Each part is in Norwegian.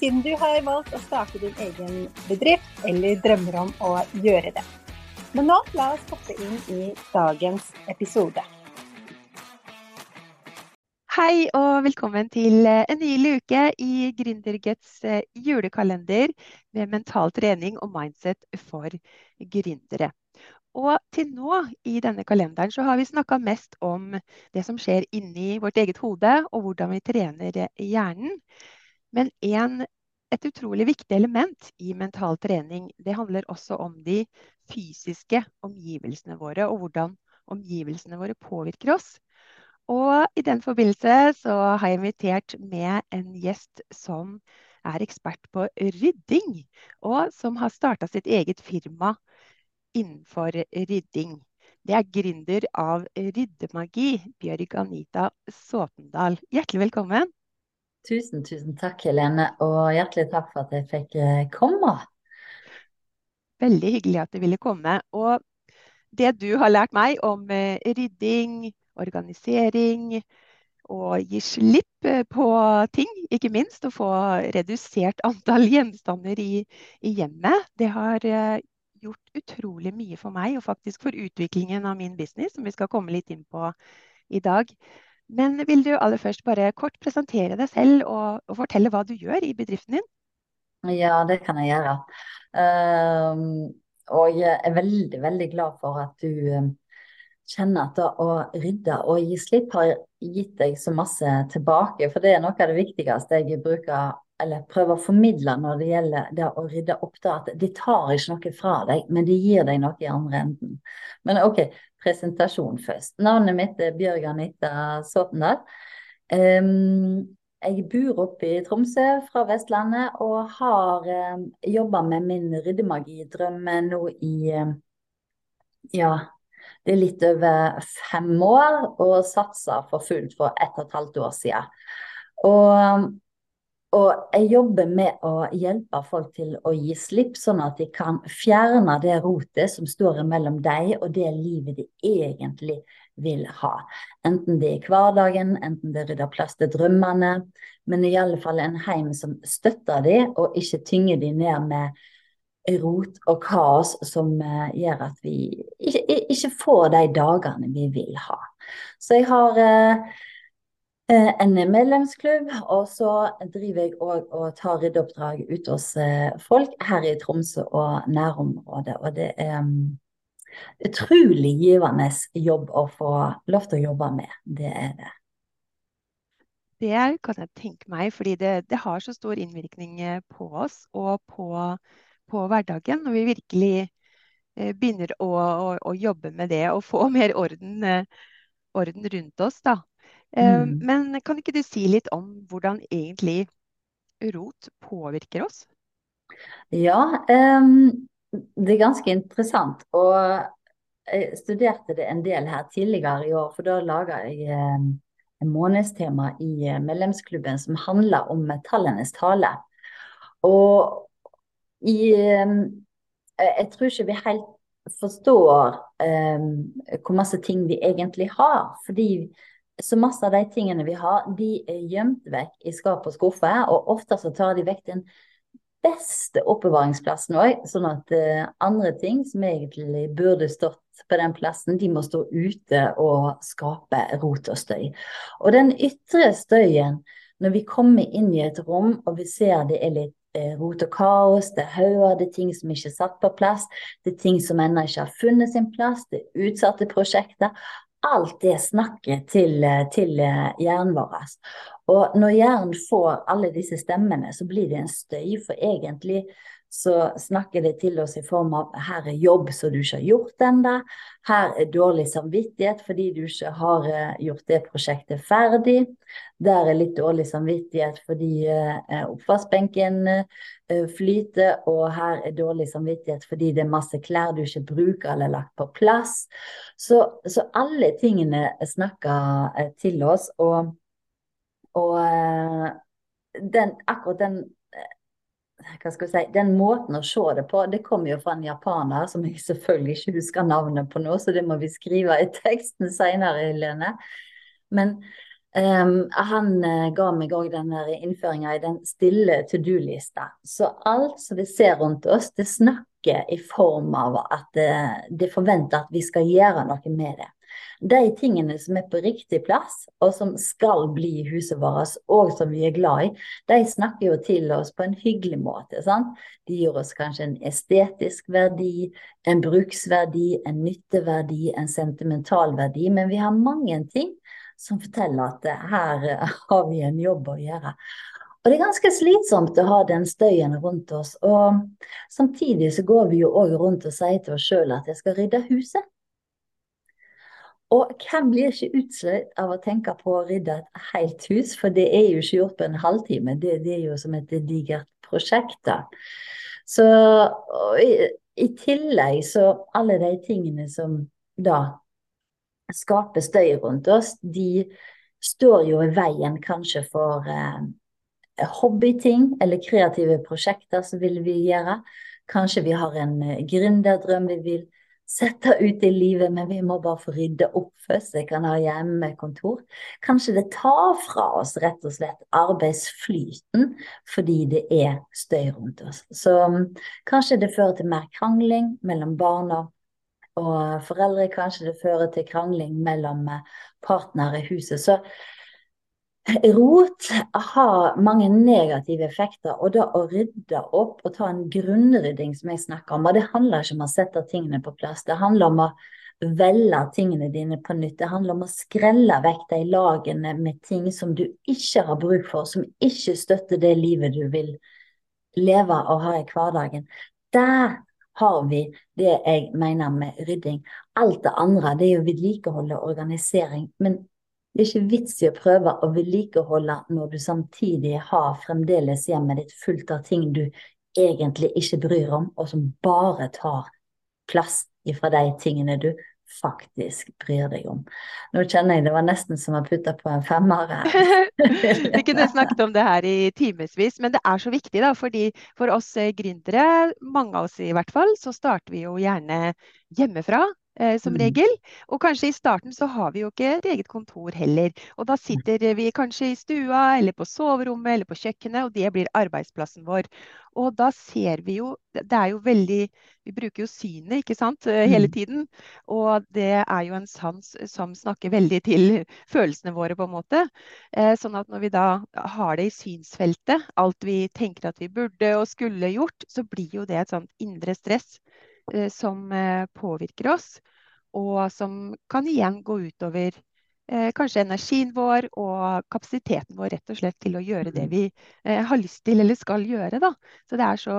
siden du har valgt å starte din egen bedrift eller drømmer om å gjøre det. Men nå la oss hoppe inn i dagens episode. Hei og velkommen til en ny luke i Gründergets julekalender med mental trening og mindset for gründere. Og til nå i denne kalenderen så har vi snakka mest om det som skjer inni vårt eget hode, og hvordan vi trener hjernen. Men en, et utrolig viktig element i mental trening, det handler også om de fysiske omgivelsene våre, og hvordan omgivelsene våre påvirker oss. Og i den forbindelse så har jeg invitert med en gjest som er ekspert på rydding, og som har starta sitt eget firma innenfor rydding. Det er gründer av Ryddemagi, Bjørg Anita Såtendal. Hjertelig velkommen. Tusen, tusen takk, Helene, og hjertelig takk for at jeg fikk komme. Veldig hyggelig at du ville komme. Og det du har lært meg om rydding, organisering og gi slipp på ting, ikke minst å få redusert antall gjenstander i, i hjemmet, det har gjort utrolig mye for meg, og faktisk for utviklingen av min business, som vi skal komme litt inn på i dag. Men vil du aller først bare kort presentere deg selv og, og fortelle hva du gjør i bedriften din? Ja, det kan jeg gjøre. Um, og jeg er veldig, veldig glad for at du kjenner at å rydde og gi slipp har gitt deg så masse tilbake. For det er noe av det viktigste jeg bruker eller prøver å formidle når det gjelder det å rydde opp, da, at de tar ikke noe fra deg, men de gir deg noe i andre enden. Men OK, presentasjon først. Navnet mitt er Bjørg Anita Såtendal. Um, jeg bor oppe i Tromsø fra Vestlandet og har um, jobba med min ryddemagidrøm nå i um, ja, det er litt over fem år, og satsa for fullt for ett og et halvt år siden. Og og jeg jobber med å hjelpe folk til å gi slipp, sånn at de kan fjerne det rotet som står mellom deg og det livet de egentlig vil ha. Enten det er hverdagen, enten det rydder plass til drømmene, men i alle fall en heim som støtter de, og ikke tynger de ned med rot og kaos som uh, gjør at vi ikke, ikke, får de dagene vi vil ha. Så jeg har Eh, en medlemsklubb, og så driver jeg òg og tar ryddeoppdrag ute hos eh, folk her i Tromsø og nærområdet. Og det er um, utrolig givende jobb å få lov til å jobbe med. Det er det. Det kan jeg tenke meg, fordi det, det har så stor innvirkning eh, på oss og på, på hverdagen. Når vi virkelig begynner å, å, å, jobbe med det og få mer orden, orden rundt oss. da. Eh, mm. Men kan ikke du si litt om hvordan egentlig rot påvirker oss? Ja, um, det er ganske interessant. Og jeg studerte det en del her tidligere i år, for da laga jeg um, en månedstema i uh, medlemsklubben som handler om metallenes tale. Og i um, Jeg tror ikke vi helt forstår hvor masse ting vi egentlig har. Fordi så masse av de tingene vi har, de er gjemt vekk i skap og skuffer. Og ofte så tar de vekk den beste oppbevaringsplassen òg, sånn at uh, andre ting som egentlig burde stått på den plassen, de må stå ute og skape rot og støy. Og den ytre støyen, når vi kommer inn i et rom og vi ser det er litt eh, rot og kaos, det er hauger, det er ting som ikke er satt på plass, det er ting som ennå ikke har funnet sin plass, det er utsatte prosjekter alt det snakket til, til hjernen vår. Og når hjernen får alle disse stemmene, så blir det en støy, for egentlig så snakker det til oss i form av her er jobb som du ikke har gjort ennå. Her er dårlig samvittighet fordi du ikke har eh, gjort det prosjektet ferdig. Der er litt dårlig samvittighet fordi eh, oppvaskbenken eh, flyter. Og her er dårlig samvittighet fordi det er masse klær du ikke bruker eller lagt på plass. Så, så alle tingene snakker til oss. Og, og den, akkurat den hva skal vi si, Den måten å se det på, det kommer jo fra en japaner som jeg selvfølgelig ikke husker navnet på nå, så det må vi skrive i teksten senere, Helene. Men um, han uh, ga meg òg den innføringa i den stille to do-lista. Så alt som vi ser rundt oss, det snakker i form av at det, det forventer at vi skal gjøre noe med det de tingene som er på riktig plass, og som skal bli i huset vårt, og som vi er glad i, de snakker jo til oss på en hyggelig måte. Sant? De gir oss kanskje en estetisk verdi, en bruksverdi, en nytteverdi, en sentimental verdi, men vi har mange ting som forteller at her har vi en jobb å gjøre. Og det er ganske slitsomt å ha den støyen rundt oss. Og samtidig så går vi jo òg rundt og sier til oss sjøl at jeg skal rydde huset. Og hvem blir ikke utslitt av å tenke på å rydde et helt hus, for det er jo ikke gjort på en halvtime, det, det er jo som et digert prosjekt. da. Så i, i, tillegg så alle de tingene som da skaper støy rundt oss, de står jo i veien kanskje for eh, hobbyting eller kreative prosjekter som vil vi gjøre. Kanskje vi har en eh, gründerdrøm vi vil sette ut i livet, men vi må bare få rydde opp først. Jeg kan ha hjemmekontor. Kanskje det tar fra oss rett og slett arbeidsflyten fordi det er støy rundt oss. Så um, kanskje det fører til mer krangling mellom barna og foreldre. Kanskje det fører til krangling mellom eh, partnere i huset. Så Rot har mange negative effekter, og da å rydde opp og ta en grunnrydding, som jeg snakker om, og det handler ikke om å sette tingene på plass. Det handler om å velge tingene dine på nytt. Det handler om å skrelle vekk de lagene med ting som du ikke har bruk for, som ikke støtter det livet du vil leve og ha i hverdagen. Der har vi det jeg mener med rydding. Alt det andre det er jo vedlikehold og organisering. Men det er ikke vits i å prøve å vedlikeholde når du samtidig har fremdeles hjemmet ditt fullt av ting du egentlig ikke bryr om, og som bare tar plass ifra de tingene du faktisk bryr deg om. Nå kjenner jeg det var nesten som å putte på en femmer. Vi kunne snakket om det her i timevis, men det er så viktig, da. fordi for oss gründere, mange av oss i hvert fall, så starter vi jo gjerne hjemmefra eh, som mm. regel. Og kanskje i starten så har vi jo ikke et eget kontor heller. Og da sitter vi kanskje i stua eller på soverommet eller på kjøkkenet, og det blir arbeidsplassen vår. Og da ser vi jo Det er jo veldig Vi bruker jo synet, ikke sant, eh, hele mm. tiden. Og det er jo en sans som snakker veldig til følelsene våre, på en måte. Eh, sånn at når vi da har det i synsfeltet, alt vi tenker at vi burde og skulle gjort, så blir jo det et sånt indre stress Eh, som eh, påvirker oss, og som kan igjen gå utover eh, kanskje energien vår og kapasiteten vår rett og slett til å gjøre det mm. vi har lyst til eller skal gjøre. Da. Så det er så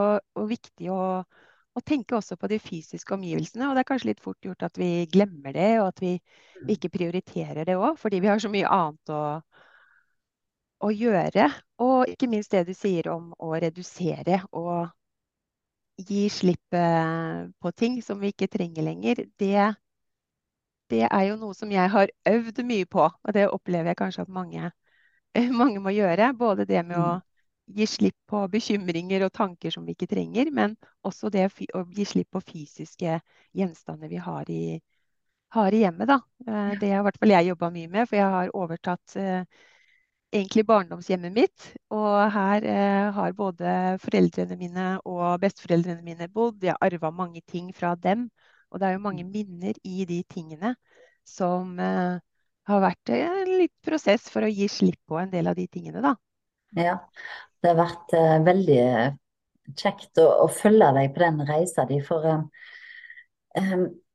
viktig å, å, tenke også på de fysiske omgivelsene. Og det er kanskje litt fort gjort at vi glemmer det, og at vi mm. ikke prioriterer det òg, fordi vi har så mye annet å, å gjøre. Og ikke minst det du sier om å redusere og gi slipp eh, på ting som vi ikke trenger lenger, det, det, er jo noe som jeg har øvd mye på. Og det opplever jeg kanskje at mange, mange må gjøre. Både det med å mm. gi slipp på bekymringer og tanker som vi ikke trenger, men også det å gi slipp på fysiske gjenstander vi har i, har i hjemmet. Da. Eh, det har i hvert fall jeg jobba mye med, for jeg har overtatt eh, egentlig barndomshjemmet mitt. Og her eh, har både foreldrene mine og besteforeldrene mine bodd. Jeg arva mange ting fra dem. Og det er jo mange minner i de tingene som eh, har vært en litt prosess for å gi slipp på en del av de tingene, da. Ja, det har vært eh, veldig kjekt å, å, følge deg på den reisa di. For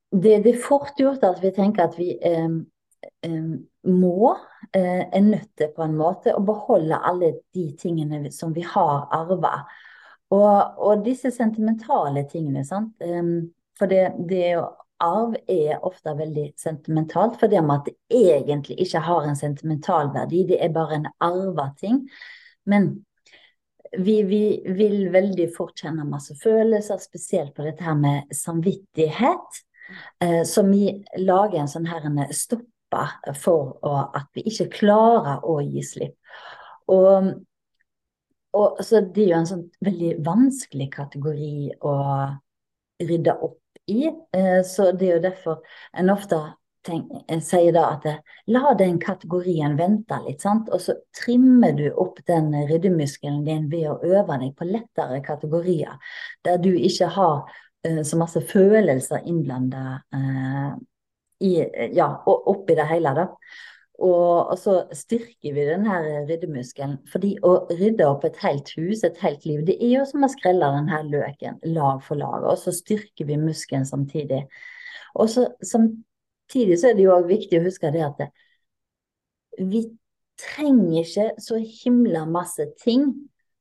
det, det, er fort gjort at vi tenker at vi må eh, er nødt til på en måte å beholde alle de tingene som vi har arva. Og, og, disse sentimentale tingene, sant. Um, for det, det arv er ofte veldig sentimentalt, fordi om at det egentlig ikke har en sentimental verdi, det er bare en arva ting. Men vi, vi, vil veldig fort kjenne masse følelser, spesielt på dette her med samvittighet. Eh, som vi lager en sånn her stopper for å, at vi ikke klarer å gi slipp. Og, og, så det er jo en sånn veldig vanskelig kategori å rydde opp i. Eh, så det er jo derfor en ofte tenker, en sier da at eh, la den kategorien vente litt, sant? og så trimmer du opp den ryddemuskelen din ved å øve deg på lettere kategorier, der du ikke har uh, så masse følelser innblanda i, ja, oppi det hele. da. Og, så styrker vi den her ryddemuskelen. Fordi å rydde opp et helt hus, et helt liv, det er jo som å skrelle den her løken lag for lag. Og så styrker vi muskelen samtidig. Og så samtidig så er det jo òg viktig å huske det at det, vi trenger ikke så himla masse ting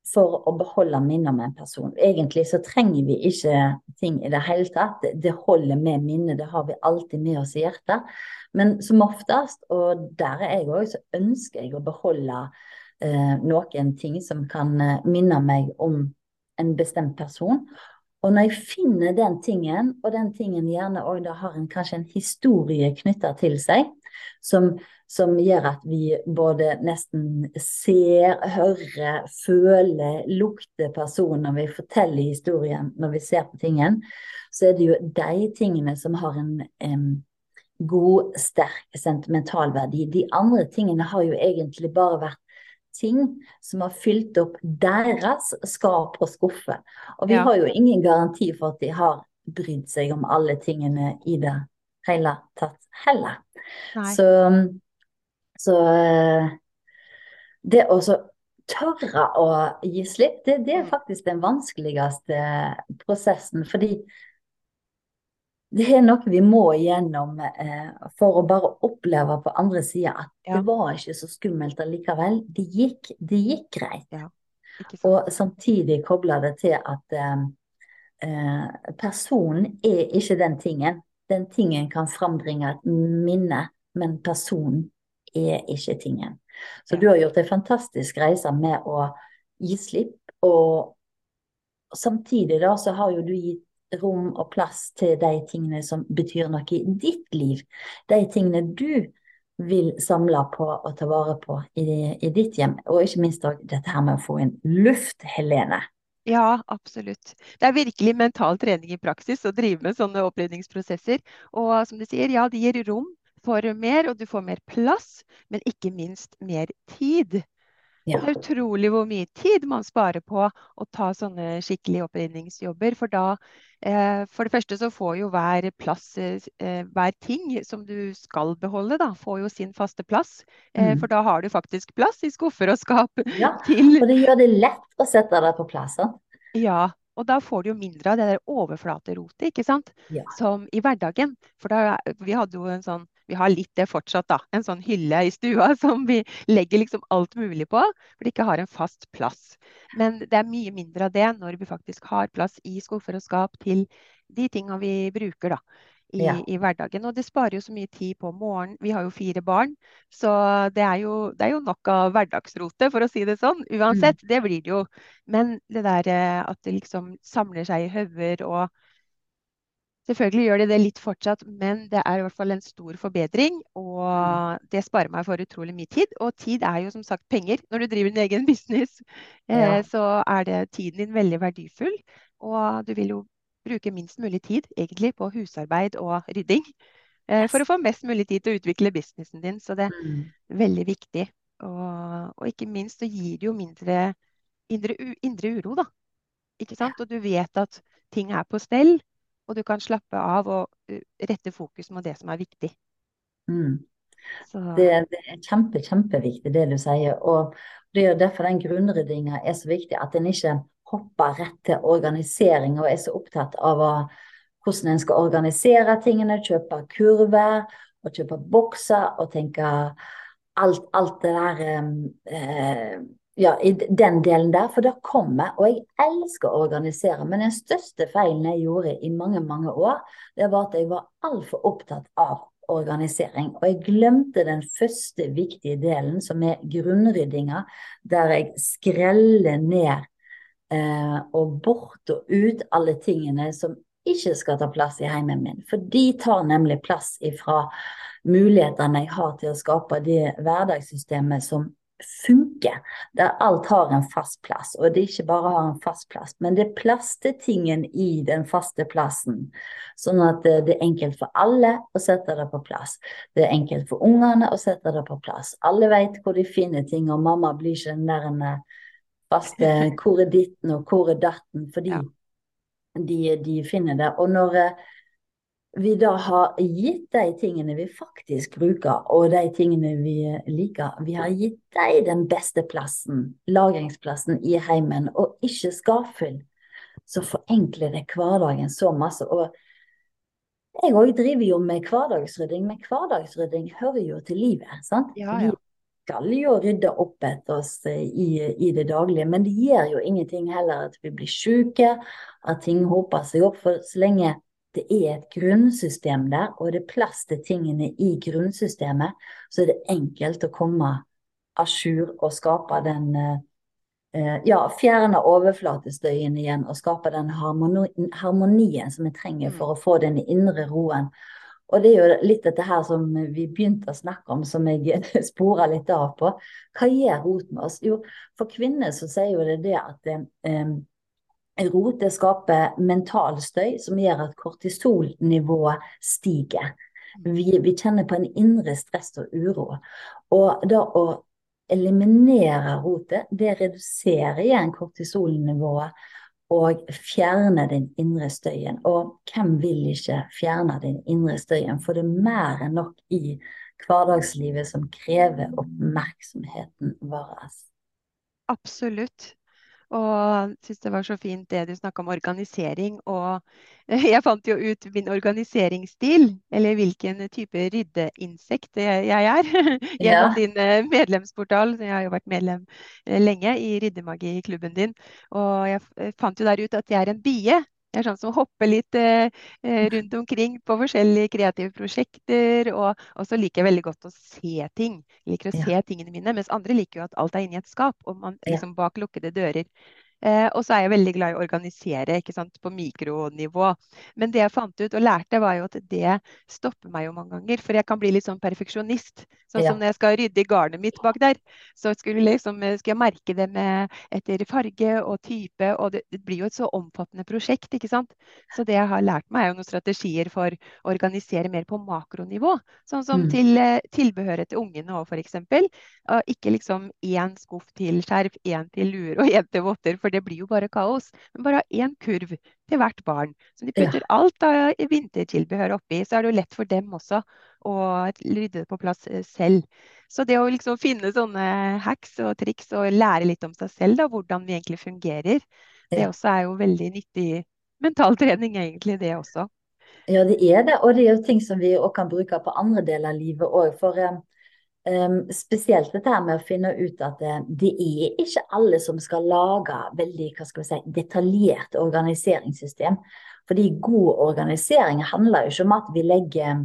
for å beholde minner med en person. Egentlig så trenger vi ikke ting i det hele tatt. Det holder med minnet, det har vi alltid med oss i hjertet. Men som oftest, og der er jeg òg, så ønsker jeg å beholde eh, noen ting som kan eh, minne meg om en bestemt person. Og når jeg finner den tingen, og den tingen gjerne òg har en, kanskje en historie knytta til seg, som, som, gjør at vi både nesten ser, hører, føler, lukter personen når vi forteller historien, når vi ser på tingen, så er det jo de tingene som har en, en god, sterk sentimental verdi. De andre tingene har jo egentlig bare vært ting som har fylt opp deres skap og skuffe. Og vi ja. har jo ingen garanti for at de har brydd seg om alle tingene i det hele tatt heller. Så, så eh, det å tørre å gi slipp, det, det, er mm. faktisk den vanskeligste prosessen. Fordi det er noe vi må igjennom eh, for å bare oppleve på andre sida at ja. det var ikke så skummelt allikevel. Det gikk, det gikk greit. Ja, og samtidig koble det til at eh, eh, personen er ikke den tingen. Den tingen kan frambringe et minne, men personen er ikke tingen. Så du har gjort en fantastisk reise med å gi slipp, og samtidig da så har jo du gitt rom og plass til de tingene som betyr noe i ditt liv. De tingene du vil samle på og ta vare på i, i ditt hjem. Og ikke minst òg dette her med å få inn luft, Helene. Ja, absolutt. Det er virkelig mental trening i praksis å drive med sånne opprydningsprosesser. Og som du sier, ja, det gir rom for mer, og du får mer plass, men ikke minst mer tid. Ja. Det er utrolig hvor mye tid man sparer på å ta sånne skikkelige opprydningsjobber. For da, eh, for det første så får jo hver plass, eh, hver ting som du skal beholde, da, får jo sin faste plass. Eh, mm. For da har du faktisk plass i skuffer og skap. Ja, til... og det gjør det lett å sette deg på plass. Ja, og da får du jo mindre av det der overflaterotet, ikke sant. Ja. Som i hverdagen. For da, vi hadde jo en sånn vi har litt det fortsatt, da. En sånn hylle i stua som vi legger liksom alt mulig på, for det ikke har en fast plass. Men det er mye mindre av det når vi faktisk har plass i skuffer og skap til de tinga vi bruker, da. I, ja. i, hverdagen. Og det sparer jo så mye tid på morgenen. Vi har jo fire barn, så det er jo, det er jo nok av hverdagsrote, for å si det sånn. Uansett, mm. det blir det jo. Men det der eh, at det liksom samler seg i hauger og Selvfølgelig gjør de det litt fortsatt, men det er i hvert fall en stor forbedring. Og det sparer meg for utrolig mye tid. Og tid er jo som sagt penger. Når du driver din egen business, eh, ja. så er det tiden din veldig verdifull. Og du vil jo bruke minst mulig tid egentlig på husarbeid og rydding. Eh, for å få mest mulig tid til å utvikle businessen din. Så det er mm. veldig viktig. Og, og, ikke minst så gir det jo mindre indre, indre uro, da. Ikke sant? Og du vet at ting er på stell og du kan slappe av og rette fokus mot det som er viktig. Mm. Det, det, er kjempe, kjempeviktig det du sier. Og det er derfor den grunnryddinga er så viktig. At en ikke hopper rett til organisering og er så opptatt av hvordan en skal organisere tingene, kjøpe kurver og kjøpe bokser og tenke alt, alt det der eh, ja, i den delen der, for da kom jeg. Og jeg elsker å organisere, men den største feilen jeg gjorde i mange, mange år, det var at jeg var altfor opptatt av organisering. Og jeg glemte den første viktige delen, som er grunnryddinga, der jeg skreller ned eh, og bort og ut alle tingene som ikke skal ta plass i heimen min. For de tar nemlig plass ifra mulighetene jeg har til å skape det hverdagssystemet som funker, der alt har en fast plass. Og det ikke bare har en fast plass, men det er plass til tingen i den faste plassen. Sånn at det er enkelt for alle å sette det på plass. Det er enkelt for ungene å sette det på plass. Alle vet hvor de finner ting, og mamma blir ikke den der faste hvor er ditten og hvor er datten, fordi ja. de, de, finner det. Og når eh, vi da har gitt de tingene vi faktisk bruker, og de tingene vi liker, vi har gitt dem den beste plassen, lagringsplassen i heimen, og ikke skapfull, så forenkler det hverdagen så masse. Og jeg òg driver jo med hverdagsrydding, men hverdagsrydding hører jo til livet. sant? Ja, ja. Vi skal jo rydde opp etter oss i, i, det daglige, men det gjør jo ingenting heller at vi blir syke, at ting hoper seg opp. For så lenge det er et grunnsystem der, og det er plass til tingene i grunnsystemet, så er det enkelt å komme à jour og skape den eh, Ja, fjerne overflatestøyen igjen og skape den harmonien som vi trenger for å få den indre roen. Og det er jo litt dette her som vi begynte å snakke om, som jeg spora litt av på. Hva gjør rot med oss? Jo, for kvinner så sier jo det det at eh, Rot det skaper mental støy som gjør at kortisolnivået stiger. Vi, vi, kjenner på en indre stress og uro. Og det å eliminere rotet, det reduserer igjen kortisolnivået og fjerner den indre støyen. Og hvem vil ikke fjerne den indre støyen? For det er mer enn nok i hverdagslivet som krever oppmerksomheten vår. Absolutt. Og syns det var så fint det du snakka om organisering. Og jeg fant jo ut min organiseringsstil, eller hvilken type ryddeinsekt jeg er, gjennom ja. din eh, medlemsportal. Jeg har jo vært medlem eh, lenge i Ryddemagi-klubben din. Og jeg fant jo der ut at jeg er en bie. Jeg er sånn som hopper litt eh, eh, rundt omkring på forskjellige kreative prosjekter. Og, og, så liker jeg veldig godt å se ting. Jeg liker å ja. se tingene mine. Mens andre liker jo at alt er inni et skap, og man liksom bak lukkede dører. Eh, og så er jeg veldig glad i å organisere ikke sant, på mikronivå. Men det jeg fant ut og lærte, var jo at det stopper meg jo mange ganger. For jeg kan bli litt sånn perfeksjonist. Sånn ja. som når jeg skal rydde i garnet mitt bak der, så skulle, liksom, skulle, jeg merke det med etter farge og type. Og det, det, blir jo et så omfattende prosjekt, ikke sant. Så det jeg har lært meg, er jo noen strategier for å organisere mer på makronivå. Sånn som mm. til eh, tilbehøret til ungene òg, f.eks. Ikke liksom én skuff til skjerf, én til luer og én til votter for det blir jo bare kaos. Men bare ha én kurv til hvert barn. Så de putter ja. alt av vintertilbehør oppi. Så er det jo lett for dem også å rydde det på plass eh, selv. Så det å liksom finne sånne hacks og triks og lære litt om seg selv, da, hvordan vi egentlig fungerer, det også er jo veldig nyttig mentaltrening, egentlig, det også. Ja, det er det. Og det er jo ting som vi også kan bruke på andre deler av livet òg. For um, Um, spesielt dette med å finne ut at det, det, er ikke alle som skal lage veldig hva skal vi si, detaljert organiseringssystem. Fordi god organisering handler jo ikke om at vi legger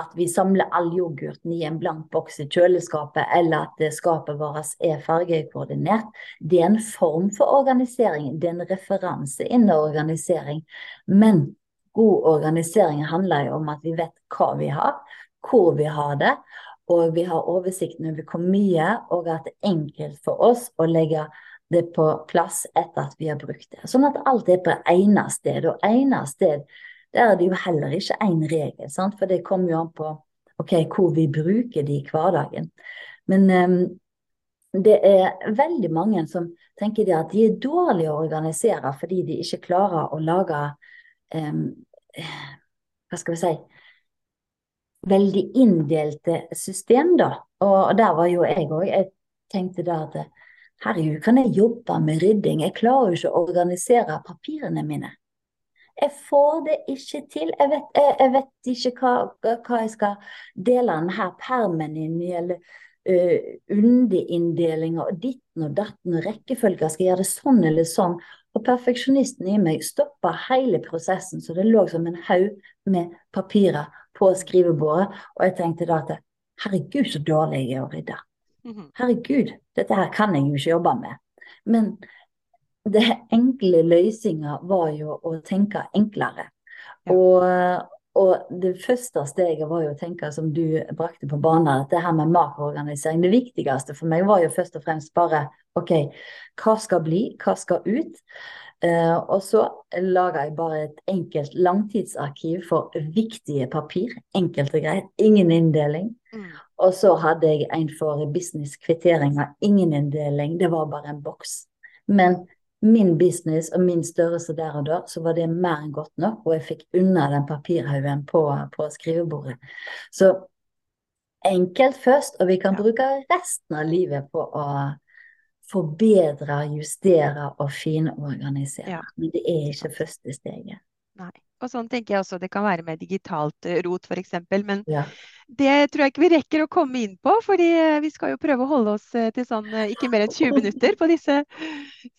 at vi samler all yoghurten i en blank boks i kjøleskapet, eller at skapet vårt er fargekoordinert. Det er en form for organisering, det er en referanse innen organisering. Men god organisering handler jo om at vi vet hva vi har, hvor vi har det, og vi har oversikten over hvor mye, og at det er enkelt for oss å legge det på plass etter at vi har brukt det. Sånn at alt er på ene sted. Og ene sted der er det jo heller ikke én regel, sant? for det kommer jo an på okay, hvor vi bruker det i hverdagen. Men um, det er veldig mange som tenker at de er dårlige å organisere fordi de ikke klarer å lage um, hva skal vi si veldig inndelte system, da. Og der var jo jeg òg. Jeg tenkte da at herregud, kan jeg jobbe med rydding? Jeg klarer jo ikke å organisere papirene mine. Jeg får det ikke til. Jeg vet, jeg, jeg vet ikke hva, hva, jeg skal dele denne permen inn i, eller uh, underinndelinger og ditten og datten og rekkefølger. Skal jeg gjøre det sånn eller sånn? Og perfeksjonisten i meg stoppa hele prosessen, så det lå som en haug med papirer på skrivebordet. Og jeg tenkte da at herregud, så dårlig jeg er å rydde. Mhm. Herregud, dette her kan jeg jo ikke jobbe med. Men det enkle løsninga var jo å tenke enklere. Ja. Og, og, det første steget var jo å tenke, som du brakte på banen, det her med makroorganisering. Det viktigste for meg var jo først og fremst bare OK, hva skal bli, hva skal ut? Uh, og så laga jeg bare et enkelt langtidsarkiv for viktige papir. Enkelt og greit. Ingen inndeling. Mm. Og så hadde jeg en for business-kvitteringer. Ingen inndeling. Det var bare en boks. Men min business og min størrelse der og da, så var det mer enn godt nok. Og jeg fikk unna den papirhaugen på, på, skrivebordet. Så enkelt først, og vi kan bruke resten av livet på å forbedre, justere og finorganisere. Ja. Men det er ikke første steget. Nei. Og sånn tenker jeg også det kan være med digitalt eh, rot f.eks. Men ja. det tror jeg ikke vi rekker å komme inn på, fordi eh, vi skal jo prøve å holde oss eh, til sånn ikke mer enn 20 minutter på disse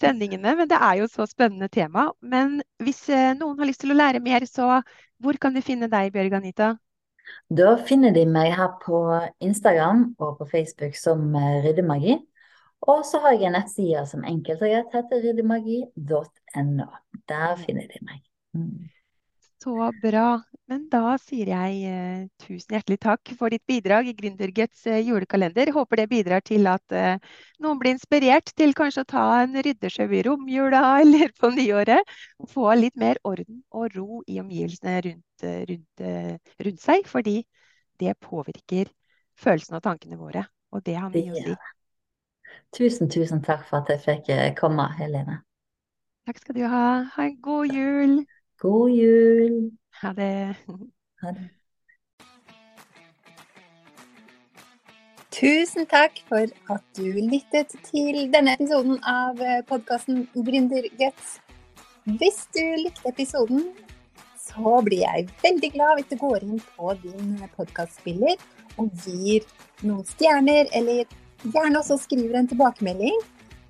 sendingene. Men det er jo så spennende tema. Men hvis noen har lyst til å lære mer, så hvor kan de finne deg, Bjørg Anita? Da finner de meg her på Instagram og på Facebook som Ryddemagi. Og så har jeg en nettside som enkelt og greit heter ryddemagi.no. Der finner de meg. Mm. Så bra. Men da sier jeg eh, tusen hjertelig takk for ditt bidrag i Gründergets eh, julekalender. Håper det bidrar til at eh, noen blir inspirert til kanskje å ta en ryddesjau i romjula eller på nyåret. Og få litt mer orden og ro i omgivelsene rundt, rundt, rundt seg. Fordi det påvirker følelsene og tankene våre. Og det har mye å si. Tusen, tusen takk for at jeg fikk komme, Helene. Takk skal du ha. Ha en god jul. God jul. Ha det. Ha det. Tusen takk for at du lyttet til denne episoden av podkasten Gründerguts. Hvis du likte episoden, så blir jeg veldig glad hvis du går inn på din podkastspiller og gir noen stjerner, eller gjerne også skriver en tilbakemelding